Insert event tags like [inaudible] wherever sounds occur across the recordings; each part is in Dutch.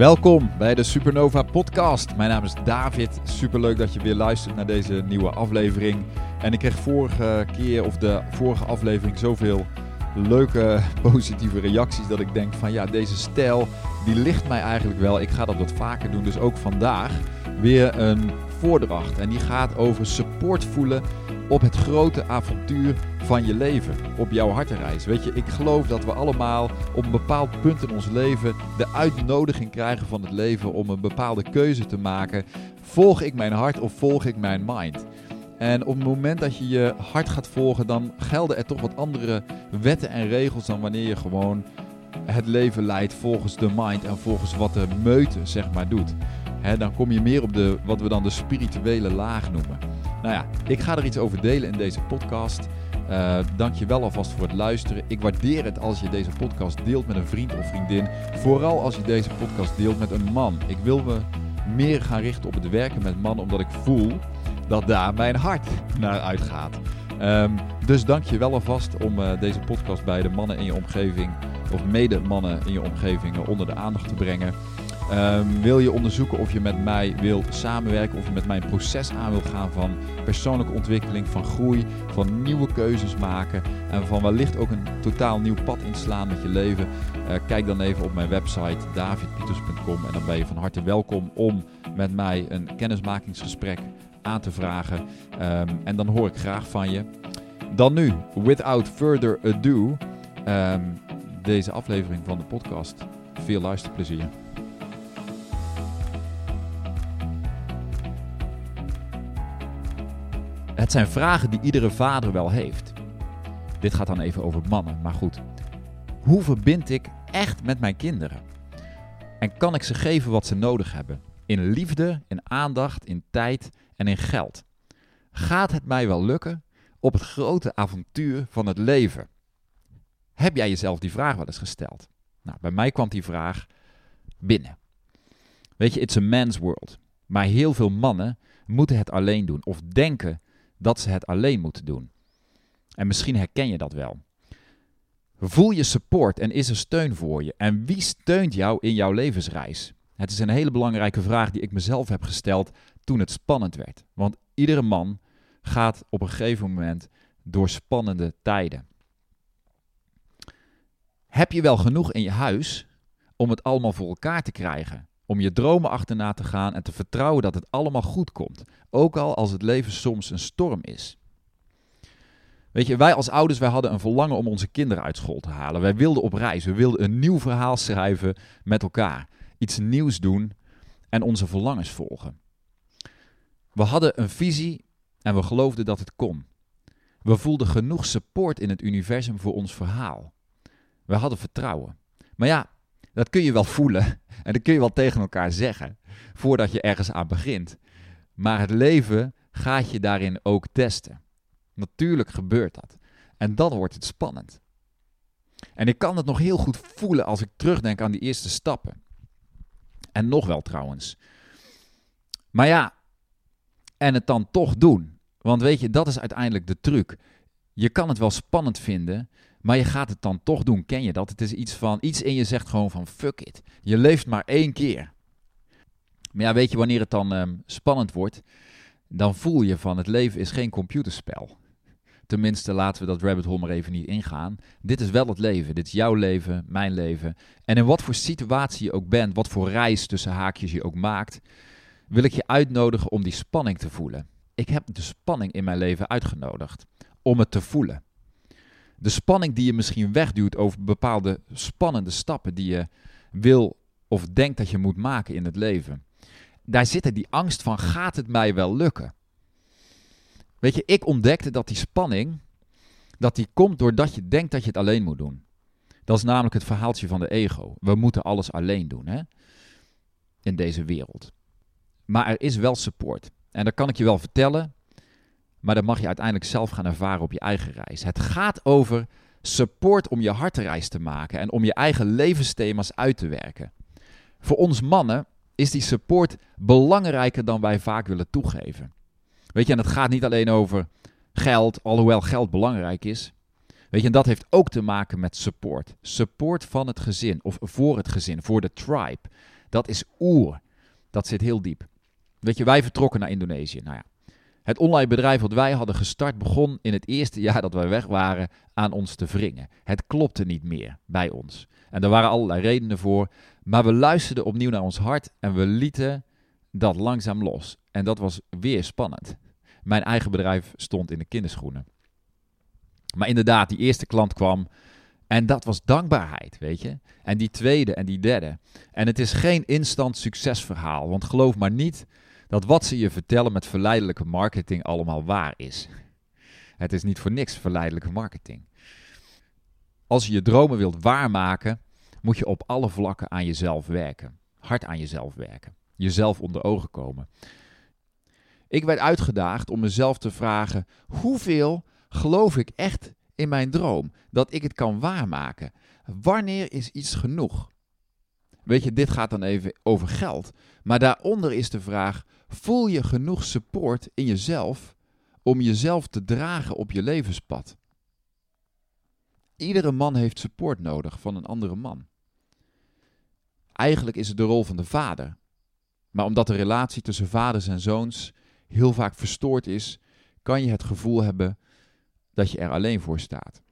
Welkom bij de Supernova Podcast. Mijn naam is David. Superleuk dat je weer luistert naar deze nieuwe aflevering. En ik kreeg vorige keer of de vorige aflevering zoveel leuke [laughs] positieve reacties dat ik denk van ja, deze stijl die ligt mij eigenlijk wel. Ik ga dat wat vaker doen. Dus ook vandaag weer een voordracht. En die gaat over support voelen op het grote avontuur van je leven, op jouw hartenreis. Weet je, ik geloof dat we allemaal op een bepaald punt in ons leven de uitnodiging krijgen van het leven om een bepaalde keuze te maken. Volg ik mijn hart of volg ik mijn mind? En op het moment dat je je hart gaat volgen, dan gelden er toch wat andere wetten en regels dan wanneer je gewoon het leven leidt volgens de mind en volgens wat de meute zeg maar doet. dan kom je meer op de, wat we dan de spirituele laag noemen. Nou ja, ik ga er iets over delen in deze podcast. Uh, dank je wel alvast voor het luisteren. Ik waardeer het als je deze podcast deelt met een vriend of vriendin. Vooral als je deze podcast deelt met een man. Ik wil me meer gaan richten op het werken met mannen, omdat ik voel dat daar mijn hart naar uitgaat. Um, dus dank je wel alvast om uh, deze podcast bij de mannen in je omgeving, of mede mannen in je omgeving, onder de aandacht te brengen. Um, wil je onderzoeken of je met mij wilt samenwerken, of je met mijn proces aan wilt gaan van persoonlijke ontwikkeling, van groei, van nieuwe keuzes maken en van wellicht ook een totaal nieuw pad inslaan met je leven? Uh, kijk dan even op mijn website davidpieters.com en dan ben je van harte welkom om met mij een kennismakingsgesprek aan te vragen. Um, en dan hoor ik graag van je. Dan nu, without further ado, um, deze aflevering van de podcast. Veel luisterplezier. Het zijn vragen die iedere vader wel heeft. Dit gaat dan even over mannen, maar goed. Hoe verbind ik echt met mijn kinderen? En kan ik ze geven wat ze nodig hebben? In liefde, in aandacht, in tijd en in geld. Gaat het mij wel lukken op het grote avontuur van het leven? Heb jij jezelf die vraag wel eens gesteld? Nou, bij mij kwam die vraag binnen. Weet je, it's a man's world. Maar heel veel mannen moeten het alleen doen of denken dat ze het alleen moeten doen. En misschien herken je dat wel. Voel je support en is er steun voor je? En wie steunt jou in jouw levensreis? Het is een hele belangrijke vraag die ik mezelf heb gesteld toen het spannend werd. Want iedere man gaat op een gegeven moment door spannende tijden. Heb je wel genoeg in je huis om het allemaal voor elkaar te krijgen? Om je dromen achterna te gaan en te vertrouwen dat het allemaal goed komt. Ook al als het leven soms een storm is. Weet je, wij als ouders, wij hadden een verlangen om onze kinderen uit school te halen. Wij wilden op reis, we wilden een nieuw verhaal schrijven met elkaar. Iets nieuws doen en onze verlangens volgen. We hadden een visie en we geloofden dat het kon. We voelden genoeg support in het universum voor ons verhaal. We hadden vertrouwen. Maar ja, dat kun je wel voelen en dat kun je wel tegen elkaar zeggen voordat je ergens aan begint. Maar het leven gaat je daarin ook testen. Natuurlijk gebeurt dat. En dan wordt het spannend. En ik kan het nog heel goed voelen als ik terugdenk aan die eerste stappen. En nog wel trouwens. Maar ja, en het dan toch doen. Want weet je, dat is uiteindelijk de truc. Je kan het wel spannend vinden, maar je gaat het dan toch doen. Ken je dat? Het is iets van, iets in je zegt gewoon van fuck it. Je leeft maar één keer. Maar ja, weet je, wanneer het dan um, spannend wordt, dan voel je van het leven is geen computerspel. Tenminste, laten we dat rabbit hole maar even niet ingaan. Dit is wel het leven. Dit is jouw leven, mijn leven. En in wat voor situatie je ook bent, wat voor reis tussen haakjes je ook maakt, wil ik je uitnodigen om die spanning te voelen. Ik heb de spanning in mijn leven uitgenodigd om het te voelen. De spanning die je misschien wegduwt over bepaalde spannende stappen die je wil of denkt dat je moet maken in het leven. Daar zit die angst van: gaat het mij wel lukken? Weet je, ik ontdekte dat die spanning, dat die komt doordat je denkt dat je het alleen moet doen. Dat is namelijk het verhaaltje van de ego. We moeten alles alleen doen hè? in deze wereld. Maar er is wel support. En dat kan ik je wel vertellen, maar dat mag je uiteindelijk zelf gaan ervaren op je eigen reis. Het gaat over support om je hartenreis te maken en om je eigen levensthema's uit te werken. Voor ons mannen is die support belangrijker dan wij vaak willen toegeven. Weet je, en het gaat niet alleen over geld, alhoewel geld belangrijk is. Weet je, en dat heeft ook te maken met support. Support van het gezin of voor het gezin, voor de tribe. Dat is oer. Dat zit heel diep. Weet je, wij vertrokken naar Indonesië. Nou ja, het online bedrijf wat wij hadden gestart begon in het eerste [laughs] jaar dat wij weg waren aan ons te wringen. Het klopte niet meer bij ons. En er waren allerlei redenen voor. Maar we luisterden opnieuw naar ons hart en we lieten dat langzaam los. En dat was weer spannend. Mijn eigen bedrijf stond in de kinderschoenen. Maar inderdaad, die eerste klant kwam. En dat was dankbaarheid, weet je. En die tweede en die derde. En het is geen instant succesverhaal. Want geloof maar niet dat wat ze je vertellen met verleidelijke marketing allemaal waar is. Het is niet voor niks verleidelijke marketing. Als je je dromen wilt waarmaken, moet je op alle vlakken aan jezelf werken. Hard aan jezelf werken. Jezelf onder ogen komen. Ik werd uitgedaagd om mezelf te vragen: hoeveel geloof ik echt in mijn droom dat ik het kan waarmaken? Wanneer is iets genoeg? Weet je, dit gaat dan even over geld. Maar daaronder is de vraag: voel je genoeg support in jezelf om jezelf te dragen op je levenspad? Iedere man heeft support nodig van een andere man. Eigenlijk is het de rol van de vader. Maar omdat de relatie tussen vaders en zoons heel vaak verstoord is, kan je het gevoel hebben dat je er alleen voor staat.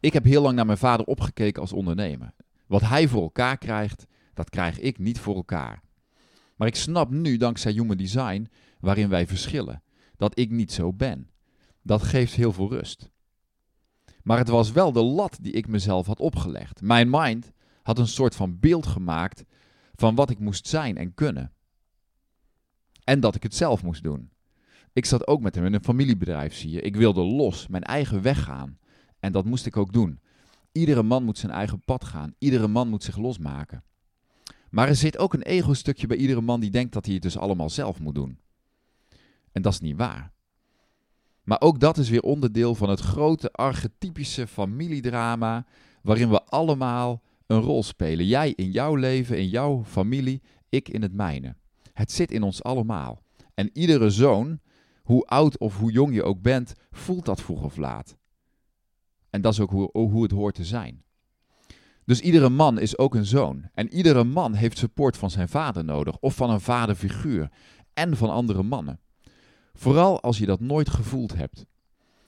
Ik heb heel lang naar mijn vader opgekeken als ondernemer. Wat hij voor elkaar krijgt, dat krijg ik niet voor elkaar. Maar ik snap nu, dankzij Human Design, waarin wij verschillen, dat ik niet zo ben. Dat geeft heel veel rust. Maar het was wel de lat die ik mezelf had opgelegd. Mijn mind had een soort van beeld gemaakt van wat ik moest zijn en kunnen. En dat ik het zelf moest doen. Ik zat ook met hem in een familiebedrijf, zie je. Ik wilde los, mijn eigen weg gaan. En dat moest ik ook doen. Iedere man moet zijn eigen pad gaan. Iedere man moet zich losmaken. Maar er zit ook een ego-stukje bij iedere man die denkt dat hij het dus allemaal zelf moet doen. En dat is niet waar. Maar ook dat is weer onderdeel van het grote archetypische familiedrama, waarin we allemaal een rol spelen. Jij in jouw leven, in jouw familie, ik in het mijne. Het zit in ons allemaal. En iedere zoon, hoe oud of hoe jong je ook bent, voelt dat vroeg of laat. En dat is ook hoe, hoe het hoort te zijn. Dus iedere man is ook een zoon. En iedere man heeft support van zijn vader nodig, of van een vaderfiguur, en van andere mannen. Vooral als je dat nooit gevoeld hebt.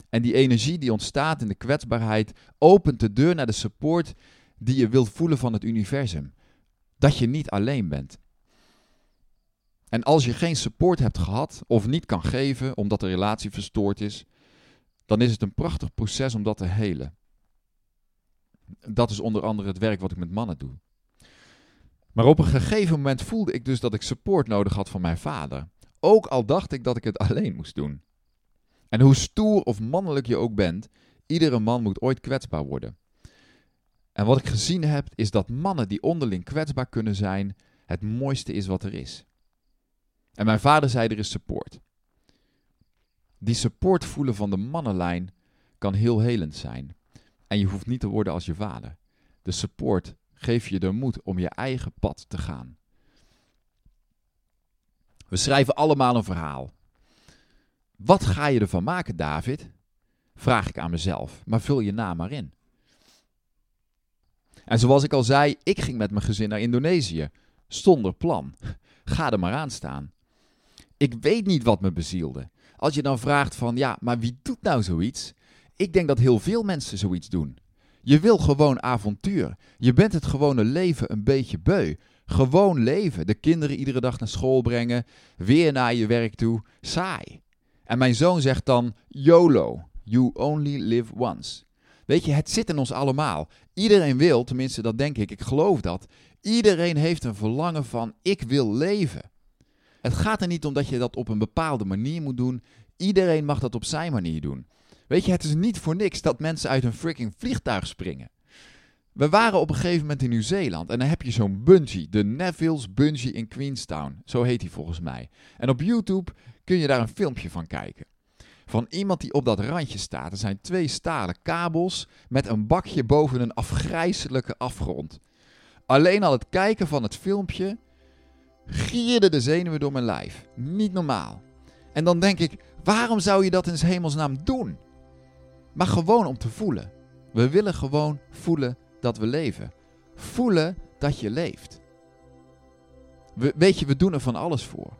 En die energie die ontstaat in de kwetsbaarheid opent de deur naar de support die je wilt voelen van het universum. Dat je niet alleen bent. En als je geen support hebt gehad of niet kan geven omdat de relatie verstoord is, dan is het een prachtig proces om dat te helen. Dat is onder andere het werk wat ik met mannen doe. Maar op een gegeven moment voelde ik dus dat ik support nodig had van mijn vader. Ook al dacht ik dat ik het [laughs] alleen moest doen. En hoe stoer of mannelijk je ook bent, iedere man moet ooit kwetsbaar worden. En wat ik gezien heb, is dat mannen die onderling kwetsbaar kunnen zijn, het mooiste is wat er is. En mijn vader zei: er is support. Die support voelen van de mannenlijn kan heel helend zijn. En je hoeft niet te worden als je vader. De support geeft je de moed om je eigen pad te gaan. We schrijven allemaal een verhaal. Wat ga je ervan maken, David? Vraag ik aan mezelf, maar vul je naam maar in. En zoals ik al zei, ik ging met mijn gezin naar Indonesië. Zonder plan. Ga er maar aan staan. Ik weet niet wat me bezielde. Als je dan vraagt van, ja, maar wie doet nou zoiets? Ik denk dat heel veel mensen zoiets doen. Je wil gewoon avontuur. Je bent het gewone leven een beetje beu. Gewoon leven. De kinderen iedere dag naar school brengen. Weer naar je werk toe. Saai. En mijn zoon zegt dan: YOLO. You only live once. Weet je, het zit in ons allemaal. Iedereen wil, tenminste dat denk ik, ik geloof dat. Iedereen heeft een verlangen van: ik wil leven. Het gaat er niet om dat je dat op een bepaalde manier moet doen. Iedereen mag dat op zijn manier doen. Weet je, het is niet voor niks dat mensen uit een freaking vliegtuig springen. We waren op een gegeven moment in Nieuw-Zeeland en dan heb je zo'n bungee, de Neville's Bungee in Queenstown. Zo heet hij volgens mij. En op YouTube kun je daar een filmpje van kijken. Van iemand die op dat randje staat. Er zijn twee stalen kabels met een bakje boven een afgrijzelijke afgrond. Alleen al het kijken van het filmpje gierde de zenuwen door mijn lijf. Niet normaal. En dan denk ik, waarom zou je dat in hemelsnaam doen? Maar gewoon om te voelen. We willen gewoon voelen dat we leven. Voelen dat je leeft. We, weet je, we doen er van alles voor.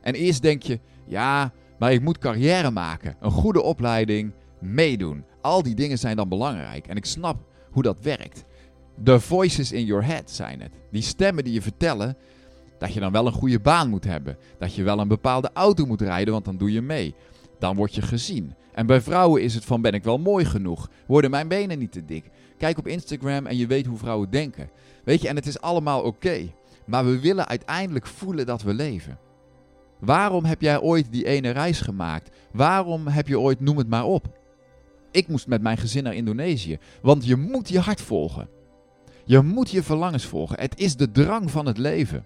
En eerst denk je, ja, maar ik moet carrière maken, een goede opleiding, meedoen. Al die dingen zijn dan belangrijk. En ik snap hoe dat werkt. The voices in your head zijn het. Die stemmen die je vertellen dat je dan wel een goede baan moet hebben. Dat je wel een bepaalde auto moet rijden, want dan doe je mee. Dan word je gezien. En bij vrouwen is het van ben ik wel mooi genoeg? Worden mijn benen niet te dik? Kijk op Instagram en je weet hoe vrouwen denken. Weet je, en het is allemaal oké. Maar we willen uiteindelijk voelen dat we leven. Waarom heb jij ooit die ene reis gemaakt? Waarom heb je ooit, noem het maar op. Ik moest met mijn gezin naar Indonesië. Want je moet je hart volgen. Je moet je verlangens volgen. Het is de drang van het leven.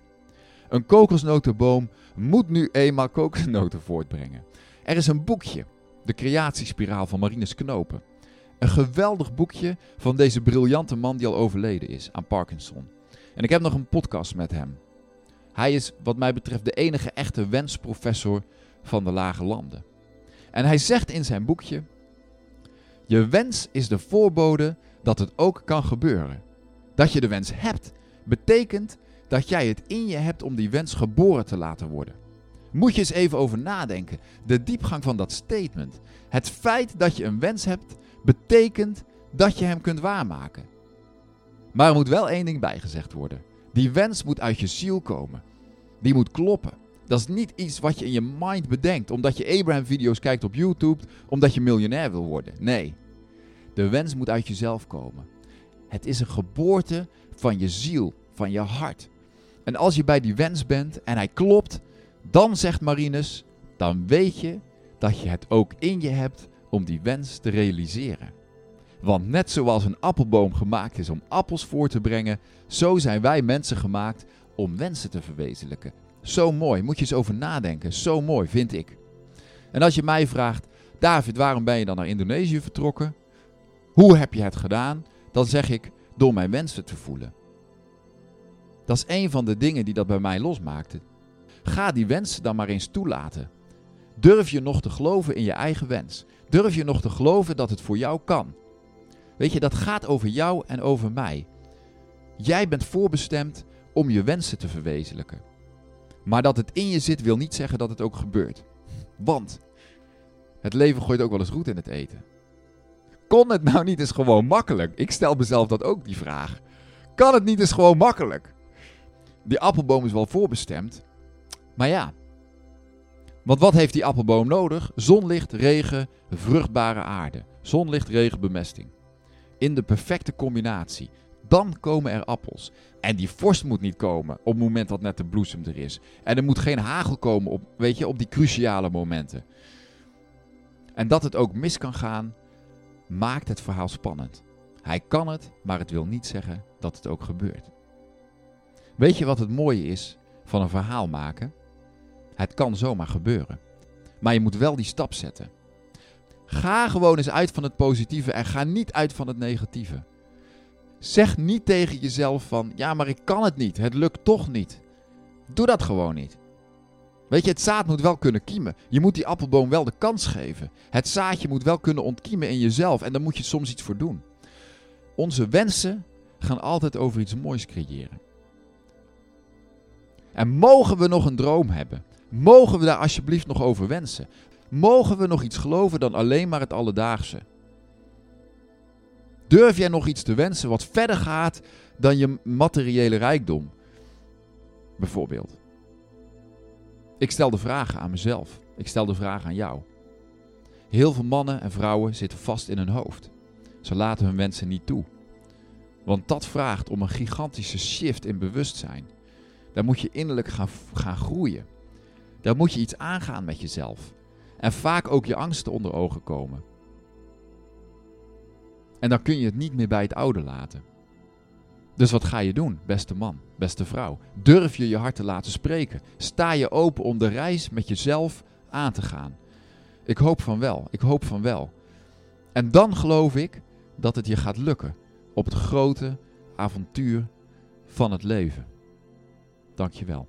Een kokosnotenboom moet nu eenmaal kokosnoten voortbrengen. Er is een boekje, De Creatiespiraal van Marinus Knopen. Een geweldig boekje van deze briljante man die al overleden is aan Parkinson. En ik heb nog een podcast met hem. Hij is, wat mij betreft, de enige echte wensprofessor van de lage landen. En hij zegt in zijn boekje: Je wens is de voorbode dat het ook kan gebeuren. Dat je de wens hebt, betekent dat jij het in je hebt om die wens geboren te laten worden. Moet je eens even over nadenken. De diepgang van dat statement. Het feit dat je een wens hebt, betekent dat je hem kunt waarmaken. Maar er moet wel één ding bijgezegd worden. Die wens moet uit je ziel komen. Die moet kloppen. Dat is niet iets wat je in je mind bedenkt, omdat je Abraham-video's kijkt op YouTube, omdat je miljonair wil worden. Nee, de wens moet uit jezelf komen. Het is een geboorte van je ziel, van je hart. En als je bij die wens bent en hij klopt, dan zegt Marinus, dan weet je dat je het ook in je hebt om die wens te realiseren. Want net zoals een appelboom gemaakt is om appels voor te brengen, zo zijn wij mensen gemaakt om wensen te verwezenlijken. Zo mooi, moet je eens over nadenken. Zo mooi, vind ik. En als je mij vraagt, David, waarom ben je dan naar Indonesië vertrokken? Hoe heb je het gedaan? Dan zeg ik, door mijn wensen te voelen. Dat is een van de dingen die dat bij mij losmaakte. Ga die wensen dan maar eens toelaten. Durf je nog te geloven in je eigen wens? Durf je nog te geloven dat het voor jou kan? Weet je, dat gaat over jou en over mij. Jij bent voorbestemd om je wensen te verwezenlijken. Maar dat het in je zit wil niet zeggen dat het ook gebeurt. Want het leven gooit ook wel eens roet in het eten. Kon het nou niet eens gewoon makkelijk? Ik stel mezelf dat ook die vraag. Kan het niet eens gewoon makkelijk? Die appelboom is wel voorbestemd. Maar ja. Want wat heeft die appelboom nodig? Zonlicht, regen, vruchtbare aarde. Zonlicht, regen, bemesting. In de perfecte combinatie. Dan komen er appels. En die vorst moet niet komen op het moment dat net de bloesem er is. En er moet geen hagel komen op, weet je, op die cruciale momenten. En dat het ook mis kan gaan, maakt het verhaal spannend. Hij kan het, maar het wil niet zeggen dat het ook gebeurt. Weet je wat het mooie is van een verhaal maken? Het kan zomaar gebeuren. Maar je moet wel die stap zetten. Ga gewoon eens uit van het positieve en ga niet uit van het negatieve. Zeg niet tegen jezelf van, ja, maar ik kan het niet, het lukt toch niet. Doe dat gewoon niet. Weet je, het zaad moet wel kunnen kiemen. Je moet die appelboom wel de kans geven. Het zaadje moet wel kunnen ontkiemen in jezelf en daar moet je soms iets voor doen. Onze wensen gaan altijd over iets moois creëren. En mogen we nog een droom hebben? Mogen we daar alsjeblieft nog over wensen? Mogen we nog iets geloven dan alleen maar het alledaagse? Durf jij nog iets te wensen wat verder gaat dan je materiële rijkdom? Bijvoorbeeld. Ik stel de vragen aan mezelf. Ik stel de vraag aan jou. Heel veel mannen en vrouwen zitten vast in hun hoofd. Ze laten hun wensen niet toe. Want dat vraagt om een gigantische shift in bewustzijn. Daar moet je innerlijk gaan, gaan groeien. Daar moet je iets aangaan met jezelf. En vaak ook je angsten onder ogen komen. En dan kun je het niet meer bij het oude laten. Dus wat ga je doen, beste man, beste vrouw? Durf je je hart te laten spreken? Sta je open om de reis met jezelf aan te gaan? Ik hoop van wel, ik hoop van wel. En dan geloof ik dat het je gaat lukken op het grote avontuur van het leven. Dankjewel.